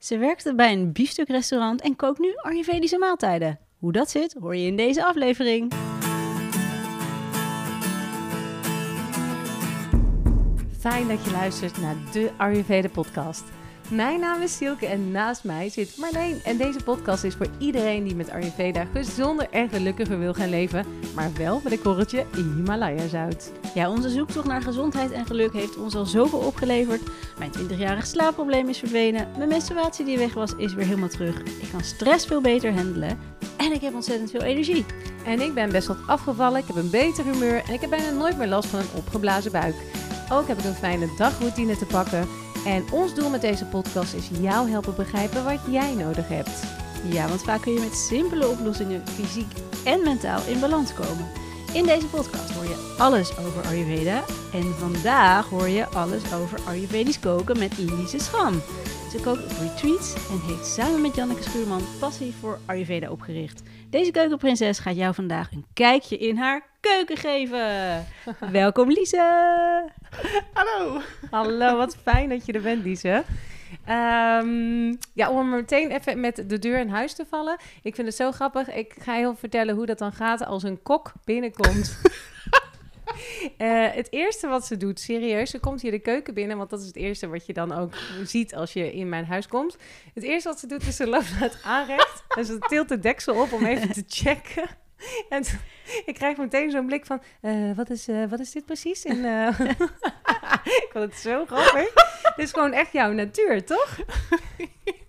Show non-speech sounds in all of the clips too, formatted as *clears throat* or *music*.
Ze werkte bij een biefstukrestaurant en kookt nu Ayurvedische maaltijden. Hoe dat zit, hoor je in deze aflevering. Fijn dat je luistert naar de Ayurveda podcast. Mijn naam is Silke en naast mij zit Marleen. En deze podcast is voor iedereen die met Ayurveda gezonder en gelukkiger wil gaan leven, maar wel met een korreltje Himalaya-zout. Ja, onze zoektocht naar gezondheid en geluk heeft ons al zoveel opgeleverd. Mijn 20-jarig slaapprobleem is verdwenen, mijn menstruatie die weg was is weer helemaal terug. Ik kan stress veel beter handelen en ik heb ontzettend veel energie. En ik ben best wat afgevallen, ik heb een beter humeur en ik heb bijna nooit meer last van een opgeblazen buik. Ook heb ik een fijne dagroutine te pakken. En ons doel met deze podcast is jou helpen begrijpen wat jij nodig hebt. Ja, want vaak kun je met simpele oplossingen fysiek en mentaal in balans komen. In deze podcast hoor je alles over Ayurveda. En vandaag hoor je alles over Ayurvedisch koken met Lise Scham. Ze kookt op retreats en heeft samen met Janneke Schuurman passie voor Ayurveda opgericht. Deze keukenprinses gaat jou vandaag een kijkje in haar keuken geven. *laughs* Welkom Lise! Hallo! Hallo, wat fijn dat je er bent, Lise. Ehm, ja, om meteen even met de deur in huis te vallen. Ik vind het zo grappig. Ik ga heel vertellen hoe dat dan gaat als een kok binnenkomt. *laughs* Uh, *laughs* het eerste wat ze doet, serieus, ze komt hier de keuken binnen, want dat is het eerste wat je dan ook ziet als je in mijn huis komt. Het eerste wat ze doet is ze loopt naar het aanrecht en ze tilt de deksel op om even te checken. *laughs* En ik krijg meteen zo'n blik van, uh, wat, is, uh, wat is dit precies? *laughs* Ik vond het zo grappig. Dit is gewoon echt jouw natuur, toch?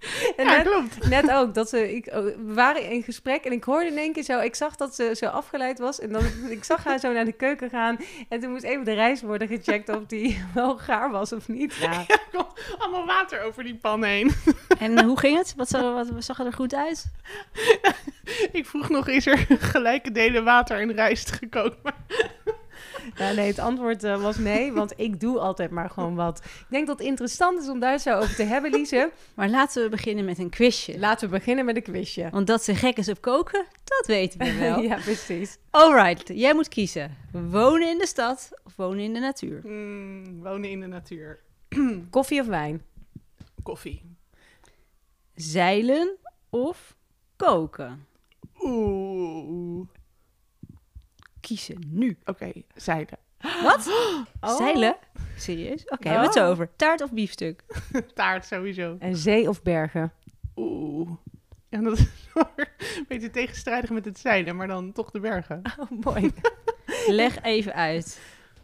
*laughs* En ja, net, klopt. *laughs* Net ook, dat ze, ik, oh, we waren in gesprek en ik hoorde in één keer zo, ik zag dat ze zo afgeleid was. En dan, *laughs* ik zag haar zo naar de keuken gaan. En toen moest even de rijst worden gecheckt of die wel gaar was of niet. Ja, ja allemaal water over die pan heen. En hoe ging het? Wat zag, wat, zag er goed uit? ik vroeg nog, is er gelijke delen water en rijst gekookt? Maar... Ja, nee, het antwoord uh, was nee, want ik doe altijd maar gewoon wat. Ik denk dat het interessant is om daar zo over te hebben, Lise. Maar laten we beginnen met een quizje. Laten we beginnen met een quizje. Want dat ze gek is op koken, dat weten we wel. *laughs* ja, precies. Alright, jij moet kiezen. Wonen in de stad of wonen in de natuur? Mm, wonen in de natuur. *clears throat* Koffie of wijn? Koffie. Zeilen of koken? Oeh kiezen nu. Oké, okay, zeilen. Wat? *gasps* Oh. Zeilen? Serieus? Oké, okay, oh. wat over? Taart of biefstuk? *laughs* Taart sowieso. En zee of bergen? Oeh. Ja, dat is *laughs* een beetje tegenstrijdig met het zeilen, maar dan toch de bergen. *laughs* Oh, mooi. Leg even uit.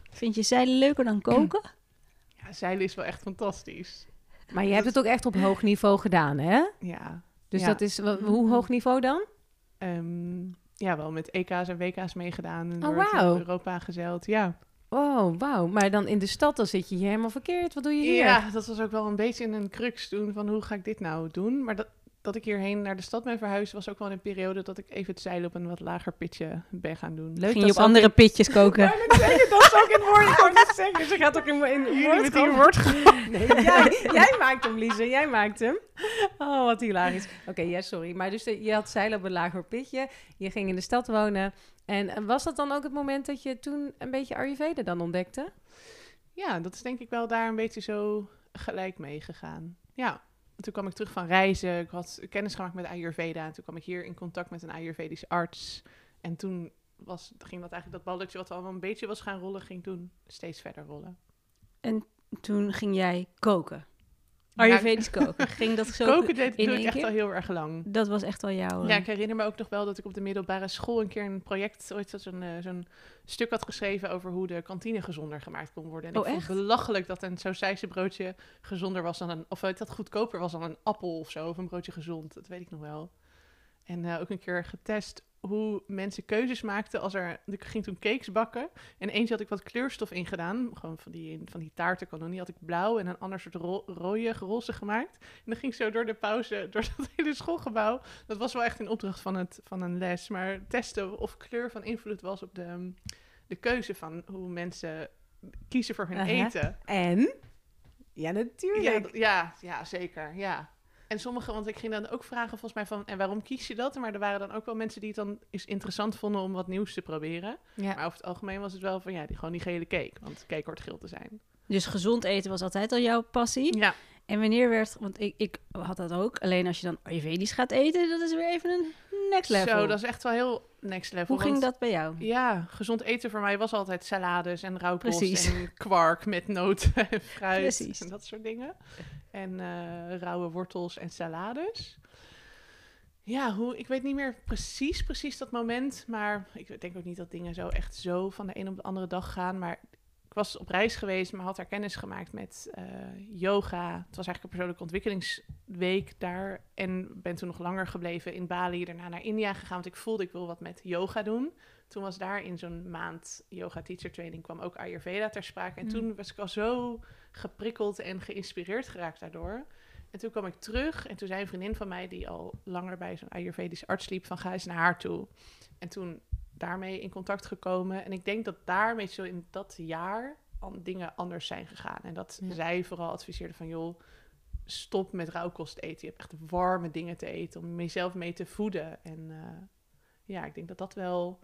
Vind je zeilen leuker dan koken? *clears throat* Ja, zeilen is wel echt fantastisch. Maar je hebt het ook echt op hoog niveau gedaan, hè? Ja. Dus ja. dat is, hoe hoog niveau dan? Um, ja, wel met EK's en WK's meegedaan. En oh, wow. Europa gezeild, ja. Oh, wauw. Maar dan in de stad, dan zit je hier helemaal verkeerd. Wat doe je hier? Ja, dat was ook wel een beetje in een crux toen van hoe ga ik dit nou doen. Maar dat, dat ik hierheen naar de stad ben verhuisd, was ook wel een periode dat ik even het zeilen op een wat lager pitje ben gaan doen. Leuk Ging je op andere in... pitjes koken? Ja, dat is ook in woord. Ik het zeggen. Ze gaat ook in, in, in woord, nee, jij, jij, maakt hem, Lise. Jij maakt hem. Oh, wat hilarisch. Oké, okay, ja, sorry. Maar dus je had zeilen op een lager pitje. Je ging in de stad wonen. En was dat dan ook het moment dat je toen een beetje Ayurveda dan ontdekte? Ja, dat is denk ik wel daar een beetje zo gelijk mee gegaan. Ja toen kwam ik terug van reizen. Ik had kennis gemaakt met Ayurveda. En toen kwam ik hier in contact met een Ayurvedische arts. En toen was, ging dat eigenlijk dat balletje wat al een beetje was gaan rollen, ging toen steeds verder rollen. En toen ging jij koken? Ayurvedisch koken. Ging dat zo Koken deed, doe ik echt al heel erg lang. Dat was echt al jouw... Ja, ik herinner me ook nog wel dat ik op de middelbare school een keer een project, ooit zo'n uh, zo'n stuk had geschreven over hoe de kantine gezonder gemaakt kon worden. En oh, ik vond het belachelijk dat een sausijse broodje gezonder was dan een, of dat goedkoper was dan een appel of zo, of een broodje gezond. Dat weet ik nog wel. En uh, ook een keer getest hoe mensen keuzes maakten als er... Ik ging toen cakes bakken. En eentje had ik wat kleurstof ingedaan. Gewoon van die, van die taartenkanonie had ik blauw en een ander soort ro rode roze gemaakt. En dan ging ik zo door de pauze, *laughs* door dat hele schoolgebouw. Dat was wel echt een opdracht van, het, van een les. Maar testen of kleur van invloed was op de, de keuze van hoe mensen kiezen voor hun uh -huh. eten. En? Ja, natuurlijk. Ja, ja, ja, zeker. Ja. En sommige, want ik ging dan ook vragen volgens mij van, en waarom kies je dat? Maar er waren dan ook wel mensen die het dan eens interessant vonden om wat nieuws te proberen. Ja. Maar over het algemeen was het wel van, ja, die, gewoon die gele cake. Want cake hoort geel te zijn. Dus gezond eten was altijd al jouw passie. Ja. En wanneer werd, want ik, ik had dat ook, alleen als je dan Ayurvedisch gaat eten, dat is weer even een next level. Zo, dat is echt wel heel next level. Hoe ging dat bij jou? Ja, gezond eten voor mij was altijd salades en rauwkost Precies. en kwark met noten *laughs* en fruit Precies. en dat soort dingen. En eh, rauwe wortels en salades. Ja, hoe, ik weet niet meer precies, precies dat moment. Maar ik denk ook niet dat dingen zo echt zo van de een op de andere dag gaan. Maar was op reis geweest, maar had daar kennis gemaakt met eh, yoga. Het was eigenlijk een persoonlijke ontwikkelingsweek daar. En ben toen nog langer gebleven in Bali, daarna naar India gegaan. Want ik voelde, ik wil wat met yoga doen. Toen was daar in zo'n maand yoga teacher training kwam ook Ayurveda ter sprake. En Mm. toen was ik al zo geprikkeld en geïnspireerd geraakt daardoor. En toen kwam ik terug en toen zei een vriendin van mij die al langer bij zo'n Ayurvedisch arts liep van ga eens naar haar toe. En toen daarmee in contact gekomen. En ik denk dat daarmee zo in dat jaar an- dingen anders zijn gegaan. En dat Ja. zij vooral adviseerde van joh, stop met rauwkost eten. Je hebt echt warme dingen te eten om jezelf mee te voeden. En eh, ja, ik denk dat dat wel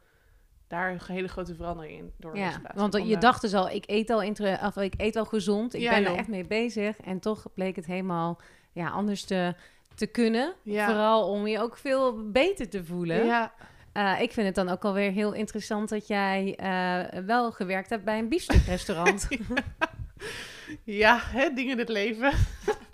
daar een hele grote verandering in door is Ja, want je dacht dus al, ik eet al, inter- of ik eet al gezond. Ik Ja, ben er echt mee bezig. En toch bleek het helemaal ja, anders te, te kunnen. Ja. Vooral om je ook veel beter te voelen. Ja, Eh, ik vind het dan ook alweer heel interessant dat jij eh, wel gewerkt hebt bij een biefstukrestaurant. *laughs* ja hè, dingen in het leven. *laughs*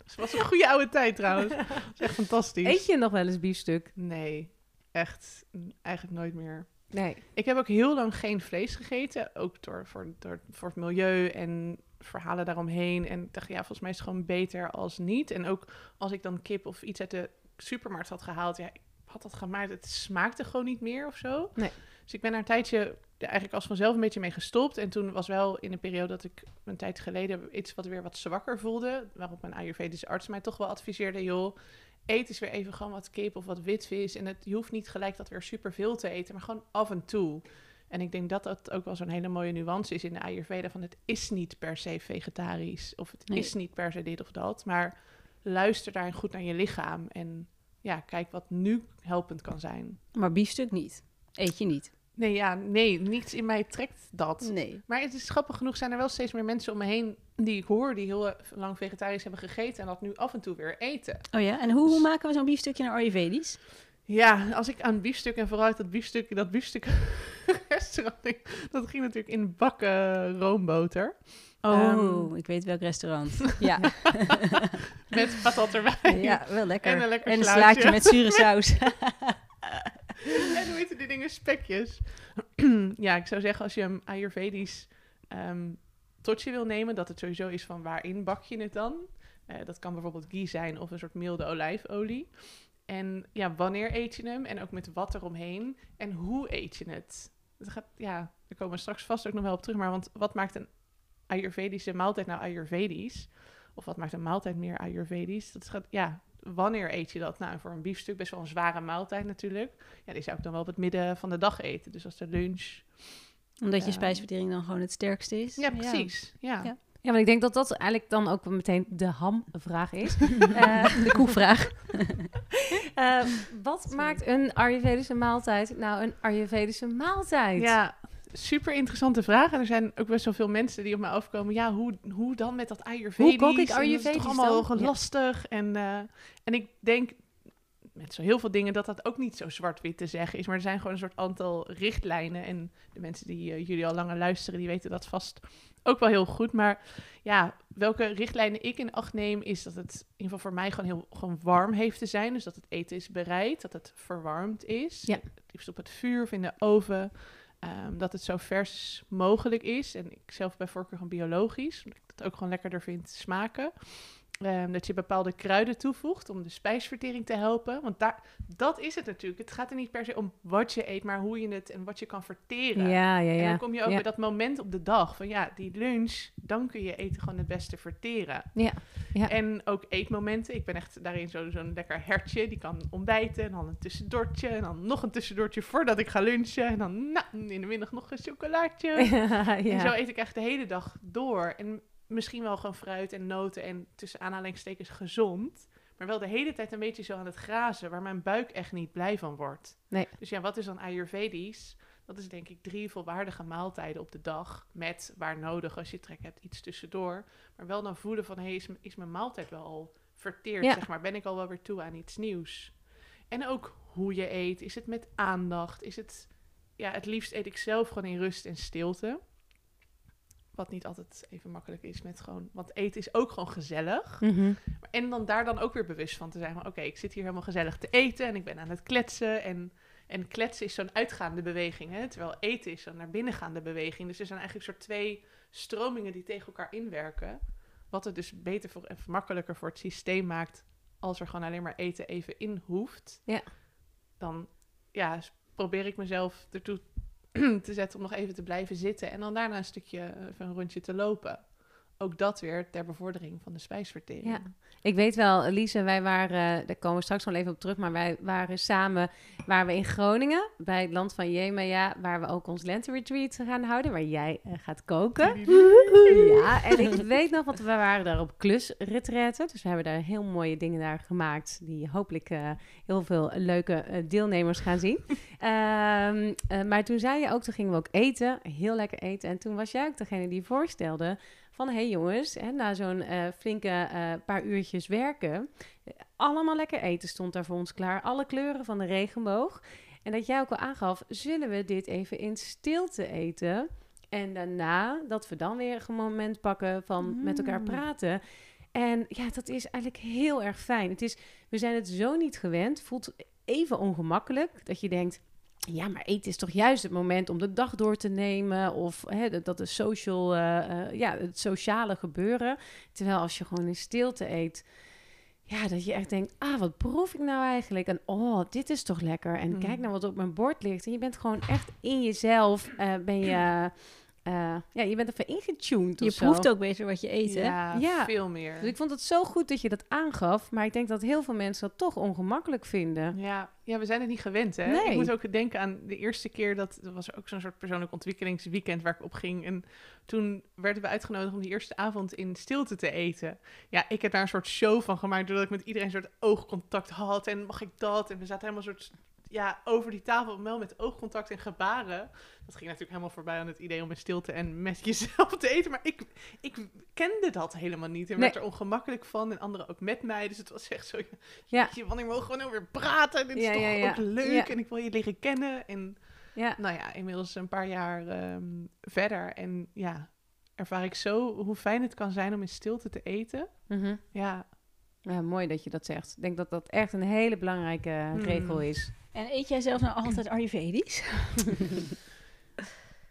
Het was een goede oude tijd trouwens. Dat is echt fantastisch. Eet je nog wel eens biefstuk? Nee, echt eigenlijk nooit meer. Nee. Ik heb ook heel lang geen vlees gegeten. Ook door, voor, door, voor het milieu en verhalen daaromheen. En ik dacht, ja, volgens mij is het gewoon beter als niet. En ook als ik dan kip of iets uit de supermarkt had gehaald. Ja, ik had dat gemaakt. Het smaakte gewoon niet meer of zo. Nee. Dus ik ben daar een tijdje eigenlijk als vanzelf een beetje mee gestopt. En toen was wel in een periode dat ik een tijd geleden iets wat weer wat zwakker voelde. Waarop mijn Ayurvedische arts mij toch wel adviseerde, joh, eet eens weer even gewoon wat kip of wat witvis. En het, je hoeft niet gelijk dat weer superveel te eten, maar gewoon af en toe. En ik denk dat dat ook wel zo'n hele mooie nuance is in de Ayurveda. Van het is niet per se vegetarisch. Of het Nee. is niet per se dit of dat. Maar luister daarin goed naar je lichaam. En ja, kijk wat nu helpend kan zijn. Maar biefstuk niet. Eet je niet. Nee, ja, nee, niets in mij trekt dat. Nee. Maar het is grappig genoeg, zijn er wel steeds meer mensen om me heen die ik hoor, die heel lang vegetarisch hebben gegeten en dat nu af en toe weer eten. Oh ja, en hoe, hoe maken we zo'n biefstukje naar Ayurvedisch? Ja, als ik aan biefstuk en vooral uit dat biefstuk, dat biefstuk *laughs* restaurant, dat ging natuurlijk in bakken roomboter. Oh, Ehm. ik weet welk restaurant. *laughs* Ja, *laughs* Met patat erbij. ja wel lekker. En een lekker en een slaatje. slaatje met zure saus. En hoe heten die dingen? Spekjes. *clears throat* ja, ik zou zeggen als je een Ayurvedisch ehm tot je wil nemen, dat het sowieso is van waarin bak je het dan. Eh, dat kan bijvoorbeeld ghee zijn of een soort milde olijfolie. En ja, wanneer eet je hem? En ook met wat eromheen. En hoe eet je het? Het gaat, ja, daar komen we straks vast ook nog wel op terug. Maar want wat maakt een Ayurvedische maaltijd nou Ayurvedisch? Of wat maakt een maaltijd meer Ayurvedisch? Dat gaat, ja, wanneer eet je dat? Nou, voor een biefstuk best wel een zware maaltijd natuurlijk. Ja, die zou ik dan wel op het midden van de dag eten. Dus als de lunch. Omdat je Ja. spijsvertering dan gewoon het sterkste is. Ja, precies. Ja. Ja. Ja, maar ik denk dat dat eigenlijk dan ook meteen de hamvraag is. *laughs* Eh, De koevraag. *laughs* eh, wat maakt een Ayurvedische maaltijd nou een Ayurvedische maaltijd? Ja, super interessante vraag. En er zijn ook best wel veel mensen die op mij afkomen. Ja, hoe, hoe dan met dat Ayurvedisch? Hoe kook ik En dat is Ayurvedisch toch allemaal dan? Ja. lastig. En, eh, en ik denk met zo heel veel dingen dat dat ook niet zo zwart-wit te zeggen is. Maar er zijn gewoon een soort aantal richtlijnen. En de mensen die jullie al langer luisteren, die weten dat vast ook wel heel goed. Maar ja, welke richtlijnen ik in acht neem, is dat het in ieder geval voor mij gewoon heel gewoon warm heeft te zijn. Dus dat het eten is bereid, dat het verwarmd is. Ja. Het liefst op het vuur of in de oven. Ehm, dat het zo vers mogelijk is. En ik zelf bij voorkeur gewoon biologisch. Omdat ik dat ook gewoon lekkerder vind smaken. Ehm, dat je bepaalde kruiden toevoegt om de spijsvertering te helpen. Want daar, dat is het natuurlijk. Het gaat er niet per se om wat je eet, maar hoe je het en wat je kan verteren. ja, ja. En ja. dan kom je ook bij dat moment op de dag van ja, die lunch, dan kun je eten gewoon het beste verteren. Ja, ja. En ook eetmomenten. Ik ben echt daarin zo- zo'n lekker hertje. Die kan ontbijten en dan een tussendoortje. En dan nog een tussendoortje voordat ik ga lunchen. En dan nou, in de middag nog een chocolaatje. *laughs* ja. En zo eet ik echt de hele dag door. En misschien wel gewoon fruit en noten en tussen aanhalingstekens gezond. Maar wel de hele tijd een beetje zo aan het grazen, waar mijn buik echt niet blij van wordt. Nee. Dus ja, wat is dan Ayurvedisch? Dat is denk ik drie volwaardige maaltijden op de dag. Met waar nodig, als je trek hebt, iets tussendoor. Maar wel dan voelen van, hé, hey, is, mijn maaltijd wel al verteerd, Ja. zeg maar. Ben ik al wel weer toe aan iets nieuws? En ook hoe je eet. Is het met aandacht? Is het... Ja, het liefst eet ik zelf gewoon in rust en stilte. Wat niet altijd even makkelijk is met gewoon... Want eten is ook gewoon gezellig. Mhm. En dan daar dan ook weer bewust van te zijn. Oké, ik zit hier helemaal gezellig te eten en ik ben aan het kletsen. En, en kletsen is zo'n uitgaande beweging, hè? Terwijl eten is zo'n naar binnengaande beweging. Dus er zijn eigenlijk soort twee stromingen die tegen elkaar inwerken. Wat het dus beter voor, en makkelijker voor het systeem maakt... als er gewoon alleen maar eten even in hoeft. Ja. Dan ja, probeer ik mezelf ertoe *clears throat* te zetten om nog even te blijven zitten. En dan daarna een stukje, eh, even een rondje te lopen. Ook dat weer ter bevordering van de spijsvertering. Ja. Ik weet wel, Elise, wij waren, daar komen we straks nog even op terug, maar wij waren samen, waren we in Groningen, bij het land van Jemaya, waar we ook ons lente-retreat gaan houden, waar jij eh, gaat koken. *laughs* Ja, en ik weet nog, want we waren daar op klusretraite, dus we hebben daar heel mooie dingen daar gemaakt, die hopelijk eh, heel veel leuke eh, deelnemers gaan zien. *laughs* Ehm, eh, maar toen zei je ook, toen gingen we ook eten, heel lekker eten, en toen was jij ook degene die voorstelde van hé hey jongens, hè, na zo'n eh, flinke eh, paar uurtjes werken, eh, allemaal lekker eten stond daar voor ons klaar. Alle kleuren van de regenboog. En dat jij ook al aangaf, zullen we dit even in stilte eten? En daarna dat we dan weer een moment pakken van met elkaar Mm. praten. En ja, dat is eigenlijk heel erg fijn. Het is, we zijn het zo niet gewend. Voelt even ongemakkelijk dat je denkt. Ja, maar eten is toch juist het moment om de dag door te nemen. Of hè, dat- de social, eh, eh, ja, het sociale gebeuren. Terwijl als je gewoon in stilte eet. Ja, dat je echt denkt, ah, wat proef ik nou eigenlijk? En oh, dit is toch lekker. En Mm. kijk naar wat op mijn bord ligt. En je bent gewoon echt in jezelf, eh, ben je, eh, ja, je bent even ingetuned Je zo. proeft ook beter wat je eet, hè? Ja, Ja. veel meer. Dus ik vond het zo goed dat je dat aangaf. Maar ik denk dat heel veel mensen dat toch ongemakkelijk vinden. Ja, ja, we zijn het niet gewend, hè? Nee. Ik moet ook denken aan de eerste keer dat... Er was ook zo'n soort persoonlijk ontwikkelingsweekend waar ik op ging. En toen werden we uitgenodigd om die eerste avond in stilte te eten. Ja, ik heb daar een soort show van gemaakt... doordat ik met iedereen een soort oogcontact had. En mag ik dat? En we zaten helemaal een soort... Ja, over die tafel, wel met oogcontact en gebaren. Dat ging natuurlijk helemaal voorbij aan het idee om in stilte en met jezelf te eten. Maar ik, ik kende dat helemaal niet. En Nee. werd er ongemakkelijk van. En anderen ook met mij. Dus het was echt zo... Ja. Je, wanneer mogen we nou weer praten? Dit is Ja, toch ja, ook leuk en ik wil je leren kennen. En Ja, nou ja, inmiddels een paar jaar ehm, verder. En ja, ervaar ik zo hoe fijn het kan zijn om in stilte te eten. Mhm. Ja, ja mooi dat je dat zegt. Ik denk dat dat echt een hele belangrijke Hmm. regel is. En eet jij zelf nou altijd *laughs* Ayurvedisch? *laughs*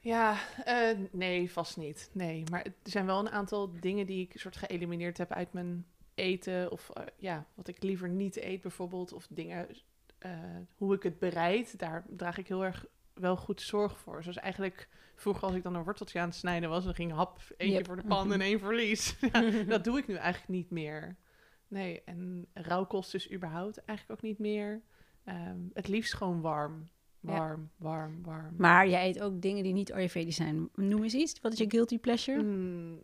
ja eh, nee, vast niet. Nee, maar er zijn wel een aantal dingen die ik soort geëlimineerd heb uit mijn eten. Of eh, ja, wat ik liever niet eet bijvoorbeeld. Of dingen, eh, hoe ik het bereid. Daar draag ik heel erg wel goed zorg voor. Zoals eigenlijk vroeger als ik dan een worteltje aan het snijden was... dan ging hap eentje Yep. voor de pan en één verlies. *laughs* ja, dat doe ik nu eigenlijk niet meer. Nee, en rauwkost dus überhaupt eigenlijk ook niet meer. Ehm, het liefst gewoon warm. Ja. Warm, warm, warm. Maar jij eet ook dingen die niet Ayurvedisch zijn. Noem eens iets. Wat is je guilty pleasure? Mm,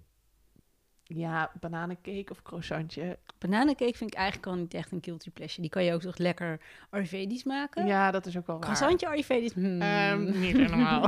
ja, bananencake of croissantje. Bananencake vind ik eigenlijk al niet echt een guilty pleasure. Die kan je ook toch lekker Ayurvedisch maken? Ja, dat is ook wel waar. Croissantje Ayurvedisch? Hmm. Ehm, niet *laughs* helemaal.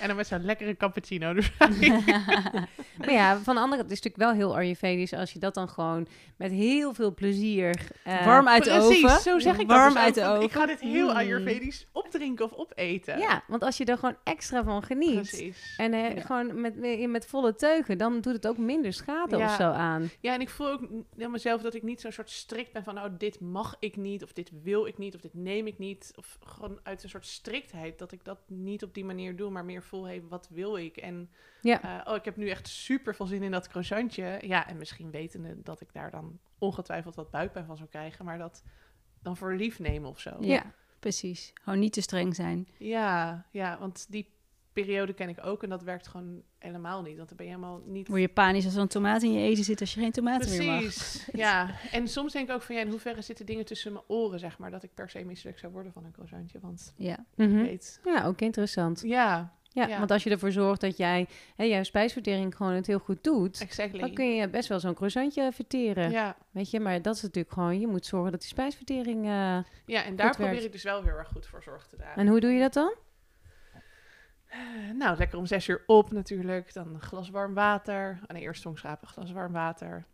en dan met zo'n lekkere cappuccino erbij. *laughs* Maar ja, van de andere kant is het natuurlijk wel heel Ayurvedisch als je dat dan gewoon met heel veel plezier... eh, Warm uit de Precies, oven. zo zeg ik Warm dat. dus uit de oven. Ik ga dit heel Mm. Ayurvedisch opdrinken of opeten. Ja, want als je er gewoon extra van geniet... precies. En eh, Ja. gewoon met, met met volle teugen, dan doet het ook minder schade Ja. of zo aan. Ja, en ik voel ook aan mezelf dat ik niet zo'n soort strikt ben van... nou, dit mag ik niet, of dit wil ik niet, of dit neem ik niet. Of gewoon uit een soort striktheid dat ik dat niet op die manier doe... maar meer voel, hey, wat wil ik? En Ja. eh, oh, ik heb nu echt super veel zin in dat croissantje. Ja, en misschien wetende dat ik daar dan ongetwijfeld wat buikpijn van zou krijgen... maar dat dan voor lief nemen of zo. Ja, precies. Gewoon niet te streng zijn. Ja, ja, want die periode ken ik ook en dat werkt gewoon helemaal niet. Want dan ben je helemaal niet... Word je panisch als er een tomaat in je eten zit als je geen tomaten meer mag. Precies, ja. En soms denk ik ook van, ja, in hoeverre zitten dingen tussen mijn oren, zeg maar, dat ik per se misselijk zou worden van een croissantje, want Ja. Mhm. weet... Ja, ook interessant. Ja, Ja, Ja. want als je ervoor zorgt dat jij hè, jouw spijsvertering gewoon het heel goed doet, exactly. dan kun je best wel zo'n croissantje verteren. Ja, Weet je, maar dat is natuurlijk gewoon, je moet zorgen dat die spijsvertering... eh, ja, en daar probeer werkt. ik dus wel heel erg goed voor zorg te dragen. En hoe doe je dat dan? Nou, lekker om zes uur op natuurlijk. Dan een glas warm water. Oh, nee, eerst tongschrapen, glas warm water.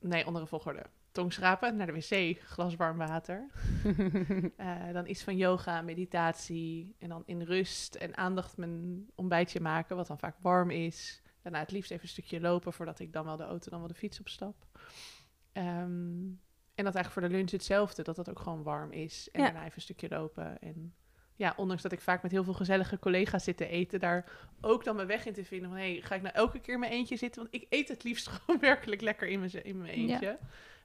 Nee, andere volgorde. Tongschrapen, naar de wc, glas warm water. *laughs* Eh, dan iets van yoga, meditatie. En dan in rust en aandacht mijn ontbijtje maken, wat dan vaak warm is. Daarna het liefst even een stukje lopen voordat ik dan wel de auto, dan wel de fiets opstap. Ehm, en dat eigenlijk voor de lunch hetzelfde, dat dat ook gewoon warm is. En Ja. daarna even een stukje lopen. En ja, ondanks dat ik vaak met heel veel gezellige collega's zit te eten, daar ook dan mijn weg in te vinden van, hey, ga ik nou elke keer in mijn eentje zitten? Want ik eet het liefst *laughs* gewoon werkelijk lekker in mijn, in mijn Ja. eentje.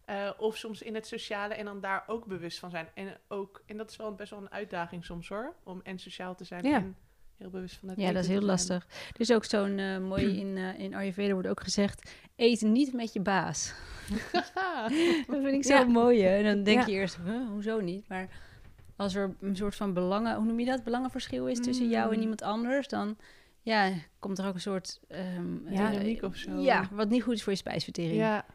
Eh, of soms in het sociale en dan daar ook bewust van zijn. En ook, en dat is wel best wel een uitdaging soms hoor, om en sociaal te zijn Ja. en heel bewust van het Ja, dat is heel zijn. lastig. Er is ook zo'n eh mooi *clears throat* in, eh in Ayurveda wordt ook gezegd: eet niet met je baas. *laughs* *laughs* dat vind ik zo Ja. mooi. hè. En dan denk je eerst, huh, hoezo niet? Maar als er een soort van belangen, hoe noem je dat? Belangenverschil is tussen jou en Mm. iemand anders, dan ja, komt er ook een soort ehm, Ja, eh, dynamiek of zo. Ja, wat niet goed is voor je spijsvertering. Ja,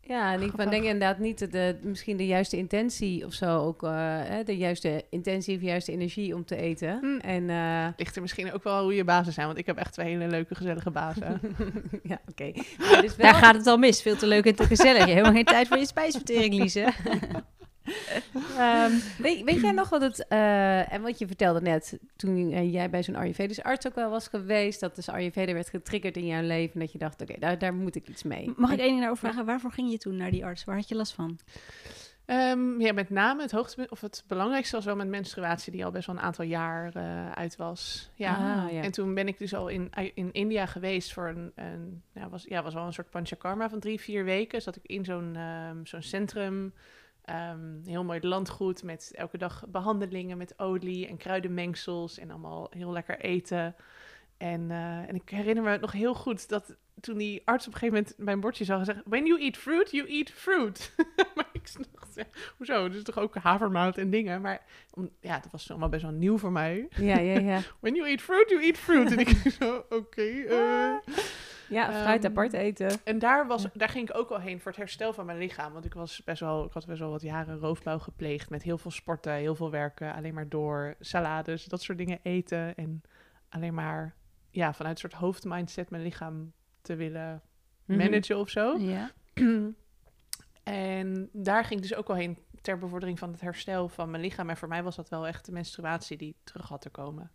Ja, en ik Grappig. denk inderdaad niet de, de, misschien de juiste intentie of zo. Ook eh, hè, de juiste intentie of juiste energie om te eten. Mm. En eh, ligt er misschien ook wel hoe je bazen zijn, want ik heb echt twee hele leuke, gezellige bazen. *laughs* ja, oké. Wel- Daar gaat het al mis. Veel te leuk en te gezellig. Je hebt helemaal geen tijd voor je spijsvertering, Lise. *laughs* *laughs* Ehm, weet, weet jij nog wat het... eh, en wat je vertelde net, toen eh, jij bij zo'n Ayurvedische arts ook wel was geweest... dat dus Ayurveda werd getriggerd in jouw leven... en dat je dacht, oké, daar, daar moet ik iets mee. Mag ik één ding daarover vragen? Waarvoor ging je toen naar die arts? Waar had je last van? Ehm, ja, met name het hoogtepunt, of het belangrijkste was wel mijn menstruatie, die al best wel een aantal jaar eh, uit was. Ja. Ah, ja. En toen ben ik dus al in, in India geweest voor een, een ja, was, ja, was wel een soort panchakarma van drie, vier weken. Zat ik in zo'n ehm, zo'n centrum, ehm, heel mooi landgoed met elke dag behandelingen met olie en kruidenmengsels en allemaal heel lekker eten. En, eh, en ik herinner me nog heel goed dat toen die arts op een gegeven moment mijn bordje zag en zei... When you eat fruit, you eat fruit. *laughs* maar ik dacht, ja, hoezo? Dat is toch ook havermout en dingen? Maar om, ja, dat was allemaal best wel nieuw voor mij. Ja, ja, ja. *laughs* When you eat fruit, you eat fruit. en ik *laughs* zo, oké. eh. Ja, fruit Ehm, apart eten. En daar, was, daar ging ik ook wel heen voor het herstel van mijn lichaam. Want ik, was best wel, ik had best wel wat jaren roofbouw gepleegd. Met heel veel sporten, heel veel werken. Alleen maar door salades, dat soort dingen eten. En alleen maar ja, vanuit een soort hoofdmindset mijn lichaam te willen Mhm. managen of zo. Ja. *clears throat* en daar ging ik dus ook wel heen ter bevordering van het herstel van mijn lichaam. En voor mij was dat wel echt de menstruatie die terug had te komen.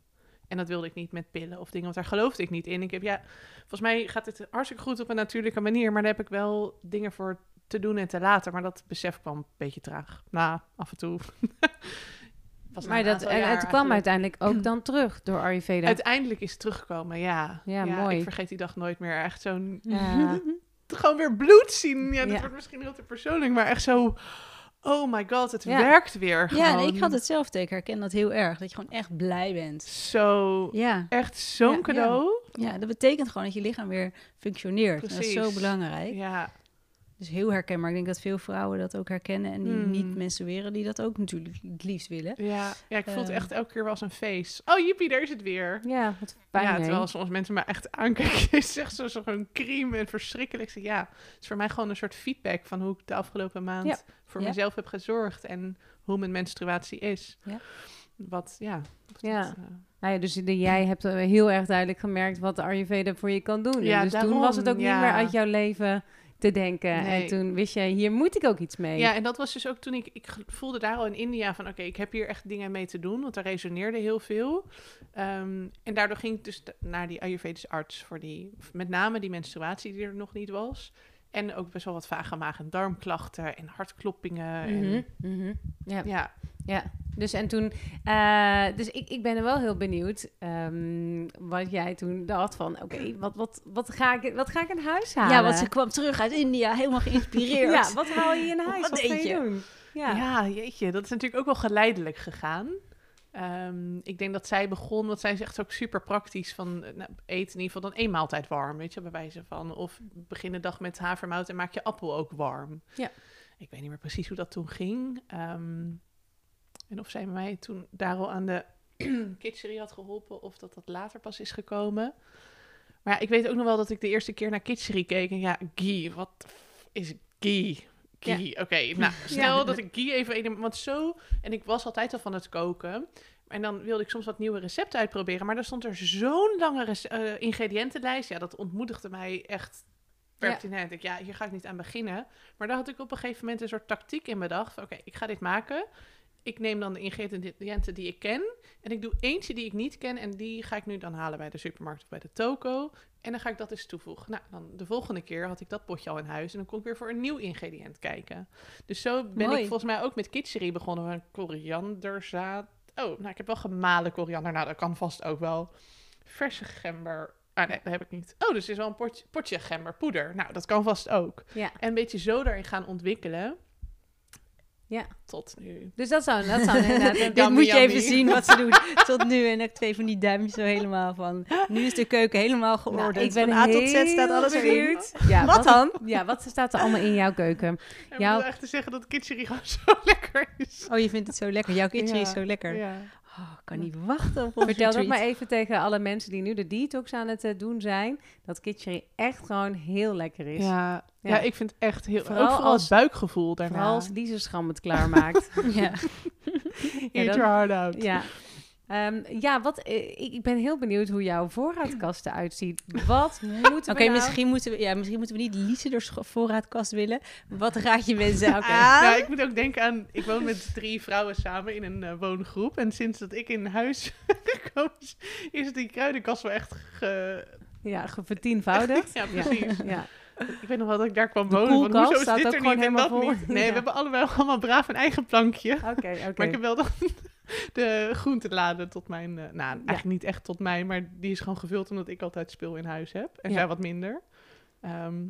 En dat wilde ik niet met pillen of dingen, want daar geloofde ik niet in. Ik heb, ja, volgens mij gaat het hartstikke goed op een natuurlijke manier, maar daar heb ik wel dingen voor te doen en te laten. Maar dat besef kwam een beetje traag. Nou, af en toe. *laughs* Na Maar dat, en het kwam uiteindelijk ook dan terug door Ayurveda. Uiteindelijk is het teruggekomen, ja. Ja, mooi. Ik vergeet die dag nooit meer. Echt zo'n Ja. *laughs* gewoon weer bloed zien. Ja, dat Ja. wordt misschien heel te persoonlijk, maar echt zo... Oh my god, het Ja. werkt weer gewoon. Ja, ik had hetzelfde. Ik herken dat heel erg. Dat je gewoon echt blij bent. Zo, Ja, echt zo'n Ja. cadeau. ja, dat betekent gewoon dat je lichaam weer functioneert. Dat is zo belangrijk. Ja, Dus heel herkenbaar. Ik denk dat veel vrouwen dat ook herkennen. En die Hmm. niet menstrueren, die dat ook natuurlijk het liefst willen. ja, ja, ik voel het Eh. echt elke keer wel als een feest. Oh, jippie, daar is het weer. Ja, wat fijn. ja, terwijl soms mensen me echt aankijken. *laughs* Zegt zo zo'n crème en verschrikkelijk. Ja, het is voor mij gewoon een soort feedback van hoe ik de afgelopen maand Ja. voor Ja. mezelf heb gezorgd en hoe mijn menstruatie is. Ja. Wat, ja. Ja. dat, eh, Nou ja, dus de, jij hebt eh, heel erg duidelijk gemerkt wat de Ayurveda voor je kan doen. En Ja, dus toen daarom, was het ook niet meer uit jouw leven te denken. Nee. En toen wist je, hier moet ik ook iets mee. Ja, en dat was dus ook toen ik, ik voelde daar al in India van, oké, ik heb hier echt dingen mee te doen, want daar resoneerde heel veel. Ehm, en daardoor ging ik dus naar die Ayurvedische arts voor die, met name die menstruatie die er nog niet was. En ook best wel wat vage maag- en darmklachten en hartkloppingen. En, mhm. ja. ja, Ja, dus en toen, eh, dus ik, ik ben er wel heel benieuwd ehm, wat jij toen dacht van, oké, wat, wat, wat, ga ik, wat ga ik in huis halen? Ja, want ze kwam terug uit India, helemaal geïnspireerd. Ja, wat haal je in huis? Wat Wat, ga je je? doen? Ja. Ja. jeetje, dat is natuurlijk ook wel geleidelijk gegaan. Ehm, ik denk dat zij begon, want zij zegt ook super praktisch van eh, nou, eet in ieder geval dan één maaltijd warm, weet je, bij wijze van. Of begin de dag met havermout en maak je appel ook warm. Ja. Ik weet niet meer precies hoe dat toen ging. Ehm, en of zij mij toen daar al aan de *clears throat* kitchery had geholpen of dat dat later pas is gekomen. Maar ja, ik weet ook nog wel dat ik de eerste keer naar kitchery keek en ja, ghee, wat is ghee? Ghee, oké. Nou, *laughs* stel Ja. dat ik ghee even... een- Want zo... En ik was altijd al van het koken. En dan wilde ik soms wat nieuwe recepten uitproberen. Maar dan stond er zo'n lange eh, ingrediëntenlijst. Ja, dat ontmoedigde mij echt pertinent. Ik, ja, hier ga ik niet aan beginnen. Maar daar had ik op een gegeven moment een soort tactiek in bedacht. Oké, ik ga dit maken. Ik neem dan de ingrediënten die ik ken. En ik doe eentje die ik niet ken. En die ga ik nu dan halen bij de supermarkt of bij de toko. En dan ga ik dat eens toevoegen. Nou, dan de volgende keer had ik dat potje al in huis. En dan kon ik weer voor een nieuw ingrediënt kijken. Dus zo ben Mooi. ik volgens mij ook met kitchery begonnen. Met korianderzaad. Oh, nou, ik heb wel gemalen koriander. Nou, dat kan vast ook wel. Verse gember. Ah, nee, dat heb ik niet. Oh, dus er is wel een potje, potje gemberpoeder. Nou, dat kan vast ook. Ja. En een beetje zo daarin gaan ontwikkelen. Ja. Tot nu. Dus dat zou, dat zou inderdaad... *laughs* Dit Yummy, moet je even zien wat ze doen *laughs* tot nu. En ook twee van die duimpjes zo helemaal van... Nu is de keuken helemaal geordend. Nou, ik ben van A tot Z staat alles erin. benieuwd. Ja, Wat dan? Ja, wat staat er allemaal in jouw keuken? En ik Jouw- wil echt te zeggen dat kitchery gewoon *laughs* zo lekker is. Oh, je vindt het zo lekker. Jouw kitchen Ja, is zo lekker. Ja. Oh, ik kan niet wachten op Vertel dat retreat. maar even tegen alle mensen die nu de detox aan het eh, doen zijn. Dat kitchery echt gewoon heel lekker is. Ja, Ja. ja. ik vind het echt heel... Vooral ook vooral als- het buikgevoel daarna. Vooral als Lise Schram het klaarmaakt. *laughs* Ja. Eat Ja, dat- your heart out. ja. Ehm, ja, wat, eh, ik, ik ben heel benieuwd hoe jouw voorraadkast eruit ziet. *clears throat* Wat moeten Oké, we nou... misschien, moeten we, ja, misschien moeten we niet Lise door scho- voorraadkast willen. Wat raad je mensen *laughs* aan? Ja, ik moet ook denken aan... Ik woon met drie vrouwen samen in een eh, woongroep. En sinds dat ik in huis *laughs* gekomen is, is die kruidenkast wel echt ge... Ja, vertienvoudigd. *laughs* Ja, precies. Ja. Ik weet nog wel dat ik daar kwam De wonen. koelkast hoezo is staat dit ook er gewoon niet en helemaal dat niet? Nee, Ja. we hebben allebei allemaal braaf een eigen plankje. Oké, oké. Maar ik heb wel dan *laughs* de groenteladen tot mijn... eh, nou, eigenlijk niet echt tot mij, maar die is gewoon gevuld omdat ik altijd spul in huis heb. En Ja. zij wat minder. Ehm,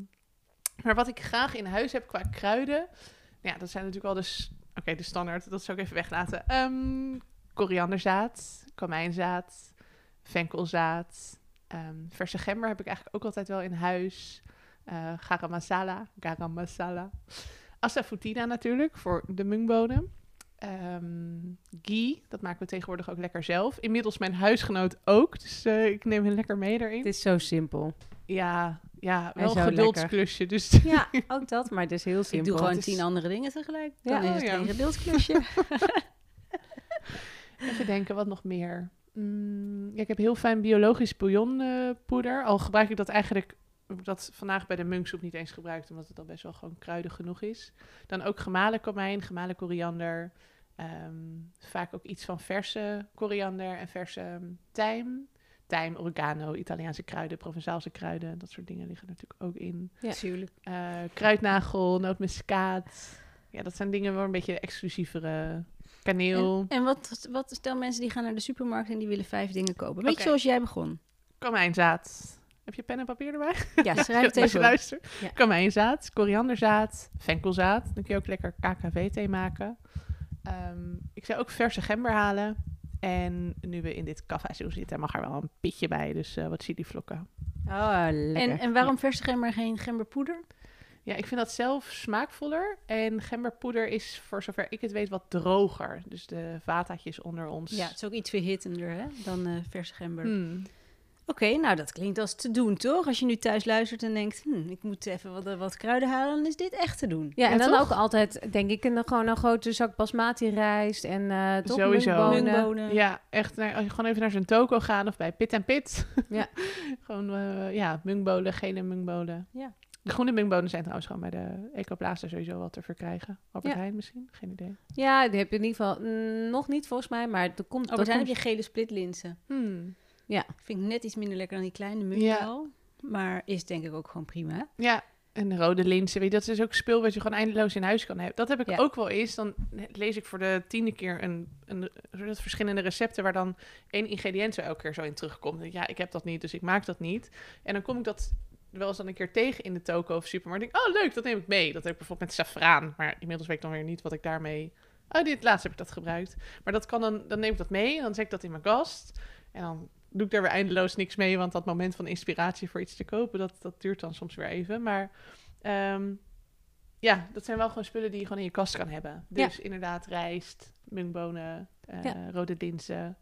maar wat ik graag in huis heb qua kruiden... Ja, dat zijn natuurlijk wel de... Oké, de standaard, dat zou ik even weglaten. Ehm korianderzaad, komijnzaad, venkelzaad... ehm, verse gember heb ik eigenlijk ook altijd wel in huis. eh garam masala, garam masala. Asafoetida natuurlijk, voor de mungbonen. Ehm ghee, dat maken we tegenwoordig ook lekker zelf. Inmiddels mijn huisgenoot ook, dus eh, ik neem hem lekker mee daarin. Het is zo simpel. Ja, ja wel een geduldsklusje. Dus Ja, ook dat, maar het is heel simpel. Ik doe gewoon is- tien andere dingen tegelijk. Ja. Dan is Oh, het ja. geen gedulsklusje. *laughs* *laughs* even denken, wat nog meer? Mm, ja, ik heb heel fijn biologisch bouillonpoeder. Al gebruik ik dat eigenlijk, dat vandaag bij de munksoep niet eens gebruikt, omdat het al best wel gewoon kruidig genoeg is. Dan ook gemalen komijn, gemalen koriander. Ehm, vaak ook iets van verse koriander en verse ehm, tijm. Tijm, oregano, Italiaanse kruiden, Provençaalse kruiden. Dat soort dingen liggen er natuurlijk ook in. Ja. Tuurlijk. Eh, kruidnagel, nootmuskaat. Ja, dat zijn dingen waar een beetje exclusievere kaneel. En, en wat, wat stel mensen die gaan naar de supermarkt en die willen vijf dingen kopen. Beetje zoals jij begon. Komijnzaad. Heb je pen en papier erbij? Ja, *laughs* schrijf het Als je even op. luistert. Ja. Komijnzaad, korianderzaad, venkelzaad. Dan kun je ook lekker KKV-thee maken. Ehm, ik zou ook verse gember halen. En nu we in dit kaffe zitten, mag er wel een pitje bij. Dus eh, wat chilivlokken. Oh, lekker. En, en waarom verse gember geen gemberpoeder? Ja, ik vind dat zelf smaakvoller. En gemberpoeder is, voor zover ik het weet, wat droger. Dus de vataatjes onder ons. Ja, het is ook iets verhittender hè, dan eh verse gember. Hmm. Oké, nou dat klinkt als te doen, toch? Als je nu thuis luistert en denkt, hm, ik moet even wat, wat kruiden halen, dan is dit echt te doen. Ja, en dan toch? ook altijd, denk ik, een, gewoon een grote zak basmati rijst en eh toch Sowieso. Muntbonen. Ja, echt. Naar, als je gewoon even naar zo'n toko gaan of bij Pit en Pit. Ja. *laughs* gewoon, eh, ja, mungbolen, gele mungbolen. Ja. De groene mungbolen zijn trouwens gewoon bij de Ecoplaza sowieso wel te verkrijgen. Albert Ja. Heijn misschien? Geen idee. Ja, die heb je in ieder geval mm, nog niet volgens mij, maar er komt... Oh, er zijn heb je gele splitlinzen. Hmm. Vind ik net iets minder lekker dan die kleine Ja. muntbal. Maar is denk ik ook gewoon prima. Ja, en rode linzen. Weet je, dat is ook spul wat je gewoon eindeloos in huis kan hebben. Dat heb ik Ja. ook wel eens. Dan lees ik voor de tiende keer een, een, verschillende recepten waar dan één ingrediënt zo elke keer zo in terugkomt. Ja, ik heb dat niet, dus ik maak dat niet. En dan kom ik dat wel eens dan een keer tegen in de toko of supermarkt. Denk, oh leuk, dat neem ik mee. Dat heb ik bijvoorbeeld met safraan. Maar inmiddels weet ik dan weer niet wat ik daarmee... Oh, dit laatst heb ik dat gebruikt. Maar dat kan dan, dan neem ik dat mee en dan zet ik dat in mijn kast. En dan doe ik er weer eindeloos niks mee, want dat moment van inspiratie voor iets te kopen, dat, dat duurt dan soms weer even. Maar ehm, ja, dat zijn wel gewoon spullen die je gewoon in je kast kan hebben. Ja. Dus inderdaad rijst, mungbonen, eh, Ja. rode linzen.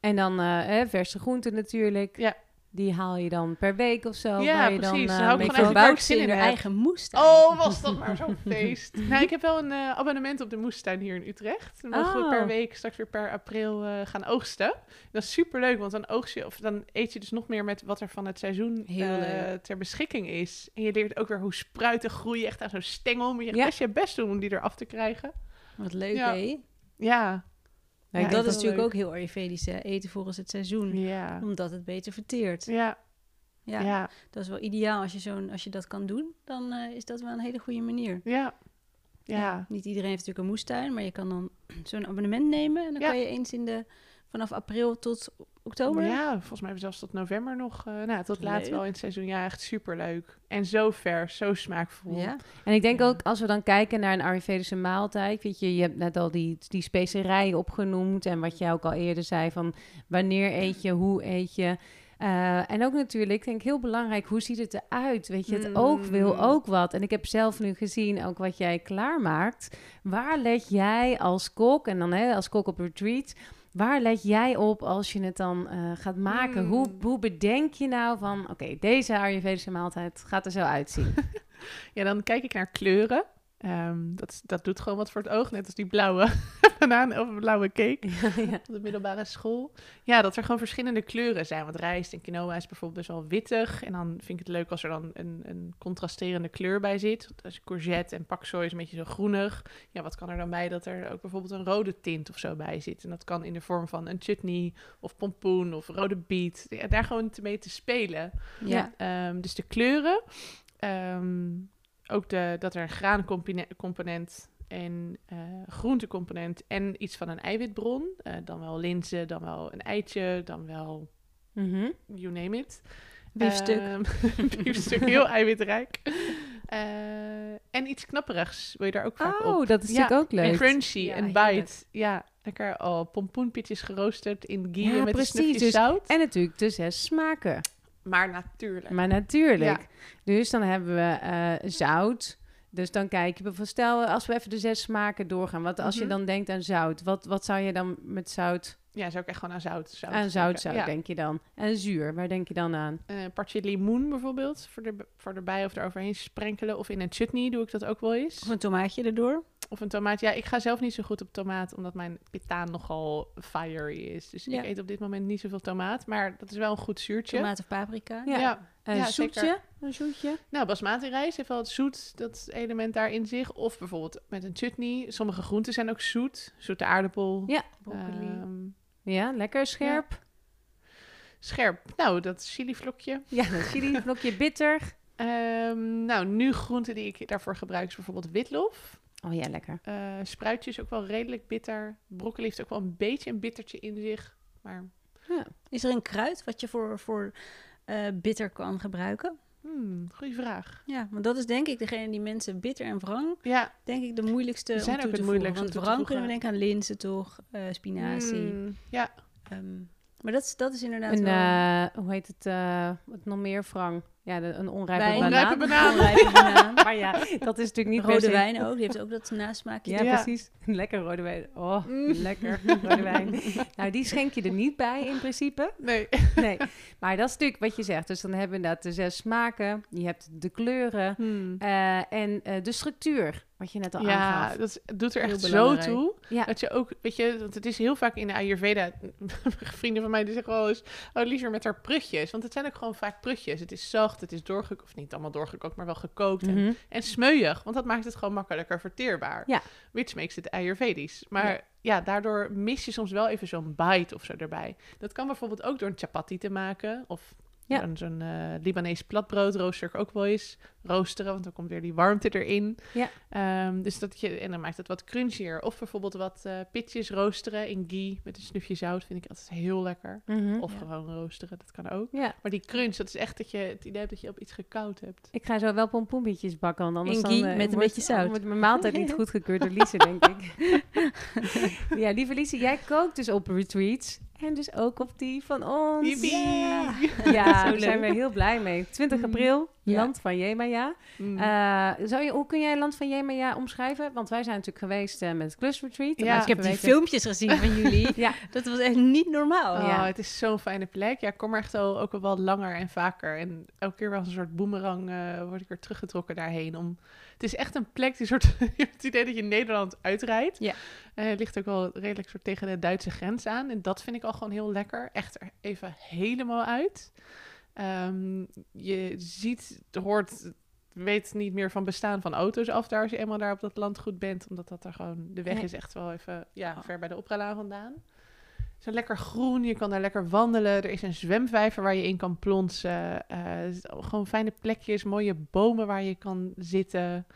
En dan eh, verse groenten natuurlijk. Ja. Die haal je dan per week of zo. Ja, je precies. Dan, eh, hou ik gewoon ze in zin in haar heb. eigen moestuin. Oh, was dat maar zo'n *laughs* feest. nou, ik heb wel een eh, abonnement op de moestuin hier in Utrecht. Dan mogen we Oh. per week straks weer per april eh, gaan oogsten. Dat is super leuk, want dan oogst je, of dan eet je dus nog meer met wat er van het seizoen ter beschikking is. En je leert ook weer hoe spruiten groeien, echt aan zo'n stengel. Moet je Ja. best je best doen om die eraf te krijgen. Wat leuk, Ja. hè? Ja. Ja, dat is natuurlijk leuk. ook heel Ayurvedisch, hè? Eten volgens het seizoen. Ja. Omdat het beter verteert. Ja. Ja, Ja. dat is wel ideaal. Als je, zo'n, als je dat kan doen, dan eh, is dat wel een hele goede manier. Ja. Ja. Niet iedereen heeft natuurlijk een moestuin, maar je kan dan *clears throat* zo'n abonnement nemen. En dan kan je eens in de, vanaf april tot oktober. Ja, volgens mij hebben we zelfs tot november nog, eh nou, tot laat wel in het seizoen. Ja, echt super leuk. En zo vers, zo smaakvol. Ja. En ik denk Ja. ook, als we dan kijken naar een Ayurvedische maaltijd, weet je, je hebt net al die, die specerijen opgenoemd en wat jij ook al eerder zei van wanneer eet je, hoe eet je. Eh, en ook natuurlijk, ik denk heel belangrijk, hoe ziet het eruit? Weet je, het oog wil Mm. ook wat. En ik heb zelf nu gezien, ook wat jij klaarmaakt. Waar let jij als kok, en dan hè, als kok op retreat, waar let jij op als je het dan eh, gaat maken? Mm. Hoe, hoe bedenk je nou van, oké, deze Ayurvedische maaltijd gaat er zo uitzien? *laughs* Ja, dan kijk ik naar kleuren. Ehm, dat, dat doet gewoon wat voor het oog, net als die blauwe *laughs* banaan of blauwe cake ja. op de middelbare school. Ja, dat er gewoon verschillende kleuren zijn. Want rijst en quinoa is bijvoorbeeld best wel wittig. En dan vind ik het leuk als er dan een, een contrasterende kleur bij zit. Als courgette en paksoi is een beetje zo groenig. Ja, wat kan er dan bij dat er ook bijvoorbeeld een rode tint of zo bij zit? En dat kan in de vorm van een chutney of pompoen of rode biet. Ja, daar gewoon te mee te spelen. Ja. Ehm, dus de kleuren. Ehm, ook de, dat er een graancomponent en eh groentecomponent en iets van een eiwitbron. Eh, dan wel linzen, dan wel een eitje, dan wel Mhm. you name it. Biefstuk. *laughs* Biefstuk, heel eiwitrijk. Eh, en iets knapperigs wil je daar ook vaak op. Oh, dat is Ja, natuurlijk ook En leuk. crunchy Ja, en heerlijk. bite. Ja, lekker oh, pompoenpitjes geroosterd in ghee Ja, met precies, een snufje dus- zout. En natuurlijk de zes smaken. Maar natuurlijk. Maar natuurlijk. Ja. Dus dan hebben we eh, zout. Dus dan kijk je bijvoorbeeld, stel als we even de zes smaken doorgaan. Wat als Mhm. je dan denkt aan zout, wat, wat zou je dan met zout, Ja, zou ik echt gewoon aan zout. zout aan zout, Ja. denk je dan? En zuur, waar denk je dan aan? eh partje limoen bijvoorbeeld, voor, er, voor erbij of eroverheen sprenkelen. Of in een chutney doe ik dat ook wel eens. Of een tomaatje erdoor. Of een tomaat. Ja, ik ga zelf niet zo goed op tomaat, omdat mijn pitaan nogal fiery is. Dus Ja. ik eet op dit moment niet zoveel tomaat, maar dat is wel een goed zuurtje. Tomaat of paprika. Ja. Ja. Een Ja, zoetje? zeker. Een zoetje? Nou, basmati rijst heeft wel het zoet, dat element daar in zich. Of bijvoorbeeld met een chutney. Sommige groenten zijn ook zoet. Zoete aardappel. Ja. Broccoli. Ehm, Ja, lekker scherp. scherp. Nou, dat chilivlokje. Ja, een chili vlokje bitter. *laughs* Ehm, nou, nu groenten die ik daarvoor gebruik is bijvoorbeeld witlof. Oh ja, lekker. Eh spruitjes ook wel redelijk bitter. Broccoli heeft ook wel een beetje een bittertje in zich. Maar Is er een kruid wat je voor, voor eh, bitter kan gebruiken? hmm, goede vraag. Ja, want dat is denk ik degene die mensen bitter en wrang, Ja, denk ik de moeilijkste Die zijn om ook toe het te voegen. moeilijkst om Want toe te wrang kunnen we denken aan linzen toch, eh, spinazie. hmm, ja. Ehm, maar dat is, dat is inderdaad Een, wel... eh, hoe heet het, eh, wat nog meer, Frank? Ja, de, een onrijpe wijn. banaan. Onrijpe banaan. Onrijpe *laughs* banaan. Maar ja, dat is natuurlijk niet Rode wijn ook, die heeft ook dat nasmaakje. Ja, Ja. precies. *laughs* Lekker rode wijn. Oh, Mm. lekker rode wijn. Nou, die schenk je er niet bij in principe. Nee. Nee, maar dat is natuurlijk wat je zegt. Dus dan hebben we inderdaad de zes smaken. Je hebt de kleuren Hmm. eh, en eh, de structuur, wat je net al Ja, aangaf. dat is- doet er Heel echt zo toe. Ja. Dat je ook, weet je, want het is heel vaak in de Ayurveda. *laughs* Vrienden van mij die zeggen wel eens, oh liever met haar prutjes. Want het zijn ook gewoon vaak prutjes. Het is zacht, het is doorgekookt, of niet allemaal doorgekookt, maar wel gekookt. en Mhm. En smeuig, want dat maakt het gewoon makkelijker verteerbaar. Ja. Which makes it Ayurvedisch. Maar Ja. ja. daardoor mis je soms wel even zo'n bite of zo erbij. Dat kan bijvoorbeeld ook door een chapati te maken. Of Ja. zo'n zo'n eh, Libanees platbrood rooster ik ook wel eens. Roosteren, want dan komt weer die warmte erin. Ja. Ehm, dus dat je, en dan maakt het wat crunchier. Of bijvoorbeeld wat eh, pitjes roosteren in ghee met een snufje zout. Vind ik altijd heel lekker. Mhm. Of Ja. gewoon roosteren, dat kan ook. Ja, Maar die crunch, dat is echt dat je het idee hebt dat je op iets gekoud hebt. ik ga zo wel pompoenbietjes bakken, want anders In dan, eh, met een beetje zout. wordt mijn maaltijd niet *laughs* goedgekeurd door Lise, denk ik. *laughs* ja, lieve Lise, jij kookt dus op retreats. En dus ook op die van ons. Yippie! Ja, *laughs* Zo daar zijn we heel blij mee. 20 april, Ja. Land van Jemaya. Mm. Eh, zou je, hoe kun jij Land van Jemaya omschrijven? Want wij zijn natuurlijk geweest eh, met het Cluster Retreat. Ja, ik heb die filmpjes gezien van jullie. *laughs* Ja. Dat was echt niet normaal. Oh, ja. het is zo'n fijne plek. Ja, ik kom er echt al ook wel wat langer en vaker. En elke keer wel als een soort boemerang eh, word ik weer teruggetrokken daarheen. Om... Het is echt een plek die soort... *laughs* het idee dat je Nederland uitrijdt. Ja. Eh, het ligt ook wel redelijk soort tegen de Duitse grens aan. En dat vind ik al gewoon heel lekker. Echt er even helemaal uit. Ehm, je ziet, hoort, weet niet meer van bestaan van auto's af daar als je eenmaal daar op dat landgoed bent. Omdat dat er gewoon, de weg Nee. is echt wel even ja, Oh. ver bij de oprijlaan vandaan. Zo lekker groen, je kan daar lekker wandelen. Er is een zwemvijver waar je in kan plonsen. Eh, het is gewoon fijne plekjes, mooie bomen waar je kan zitten.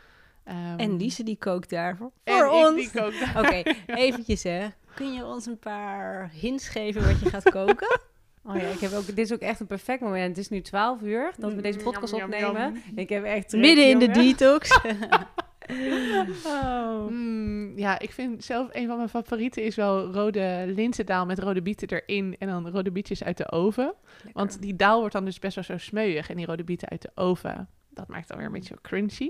Ehm, En Lise die kookt daar voor, en ons. die kook daar. Oké, *laughs* eventjes hè. Kun je ons een paar hints geven wat je gaat koken? *laughs* Oh ja, ik heb ook, dit is ook echt een perfect moment. Het is nu 12 uur dat we deze Mm, podcast yum, yum, opnemen. Ik heb echt trek, Midden in de detox. *laughs* *laughs* Oh. Mm, ja, ik vind zelf een van mijn favorieten is wel rode linzendaal met rode bieten erin en dan rode bietjes uit de oven. Want die daal wordt dan dus best wel zo smeuig en die rode bieten uit de oven, dat maakt dan weer een beetje crunchy.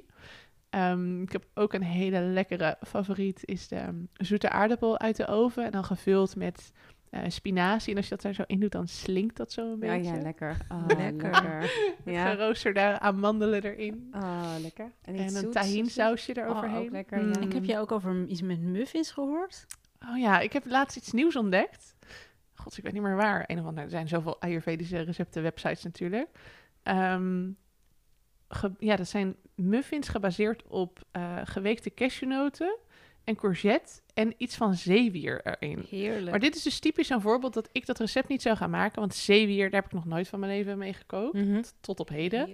Ehm, ik heb ook een hele lekkere favoriet, is de ehm, zoete aardappel uit de oven en dan gevuld met eh, spinazie. En als je dat er zo in doet, dan slinkt dat zo een Ja, beetje. ja, lekker. *laughs* Oh, Lekker. lekker. Met Ja. geroosterde amandelen erin. Oh, lekker. En een tahin sausje Oh, eroverheen. ook lekker, Mm. ja. Ik heb jou ook over iets met muffins gehoord. Oh ja, ik heb laatst iets nieuws ontdekt. God, ik weet niet meer waar. Een of ander, er zijn zoveel Ayurvedische recepten websites natuurlijk. Ehm, ja, dat zijn muffins gebaseerd op eh, geweekte cashewnoten en courgette en iets van zeewier erin. Heerlijk. Maar dit is dus typisch zo'n voorbeeld dat ik dat recept niet zou gaan maken. Want zeewier, daar heb ik nog nooit van mijn leven mee gekookt. Mhm. Tot op heden.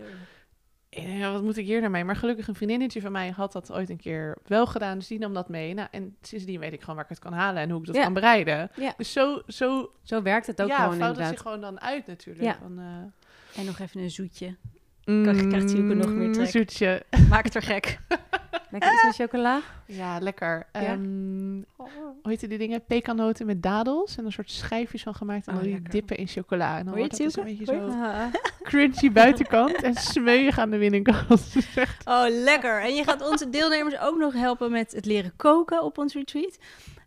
En ja, wat moet ik hier nou mee? Maar gelukkig een vriendinnetje van mij had dat ooit een keer wel gedaan. Dus die nam dat mee. Nou, en sindsdien weet ik gewoon waar ik het kan halen en hoe ik dat Ja. kan bereiden. Ja. Dus zo, zo Zo werkt het ook ja, gewoon inderdaad. zich gewoon dan uit natuurlijk. Ja. Van, eh, En nog even een zoetje. mm, krijgt Sielke nog meer trek. Zoetje. Maak het er gek. *laughs* Lekker iets met chocola. Ja, lekker. Ja. Ehm, hoe heette die dingen? Pekannoten met dadels. En een soort schijfjes van gemaakt. En Oh, dan die dippen in chocola. En dan wordt dat dus een beetje zo crunchy buitenkant. en *laughs* smeuig aan de binnenkant. *laughs* Echt Oh, lekker. En je gaat onze deelnemers ook nog helpen met het leren koken op ons retreat.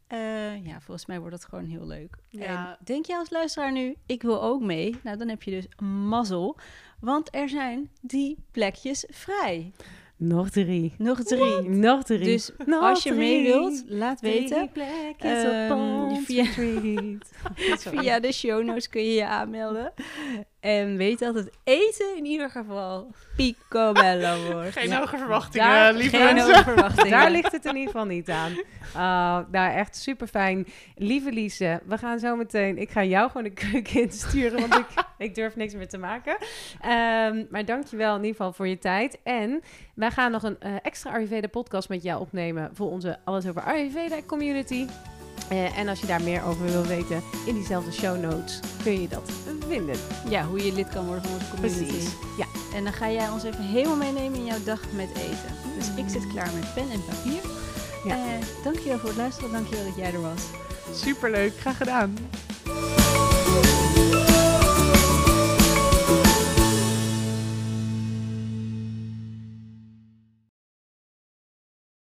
Eh, ja, volgens mij wordt dat gewoon heel leuk. Ja. En denk je als luisteraar nu, ik wil ook mee? Nou, dan heb je dus mazzel. Want er zijn die plekjes vrij. Nog drie. Nog drie. Nog drie. Dus Nog als je mee wilt, laat weten. ons via-. *laughs* Via de show notes kun je je aanmelden. En weet dat het eten in ieder geval picobello *laughs* wordt. geen Ja. hoge verwachtingen, Daar lieve geen mensen. hoge verwachtingen. Daar ligt het in ieder geval niet aan. Oh, nou, echt super fijn. Lieve Lise, we gaan zo meteen. Ik ga jou gewoon de keuken insturen, want ik, *laughs* ik durf niks meer te maken. Ehm, maar dankjewel in ieder geval voor je tijd. En wij gaan nog een eh, extra Ayurveda podcast met jou opnemen voor onze Alles over Ayurveda community. Eh, en als je daar meer over wil weten, in diezelfde show notes kun je dat vinden. Ja, hoe je lid kan worden van onze community. Precies. Ja. En dan ga jij ons even helemaal meenemen in jouw dag met eten. Dus ik zit klaar met pen en papier. Ja. Eh, dankjewel voor het luisteren. Dankjewel dat jij er was. Superleuk, graag gedaan.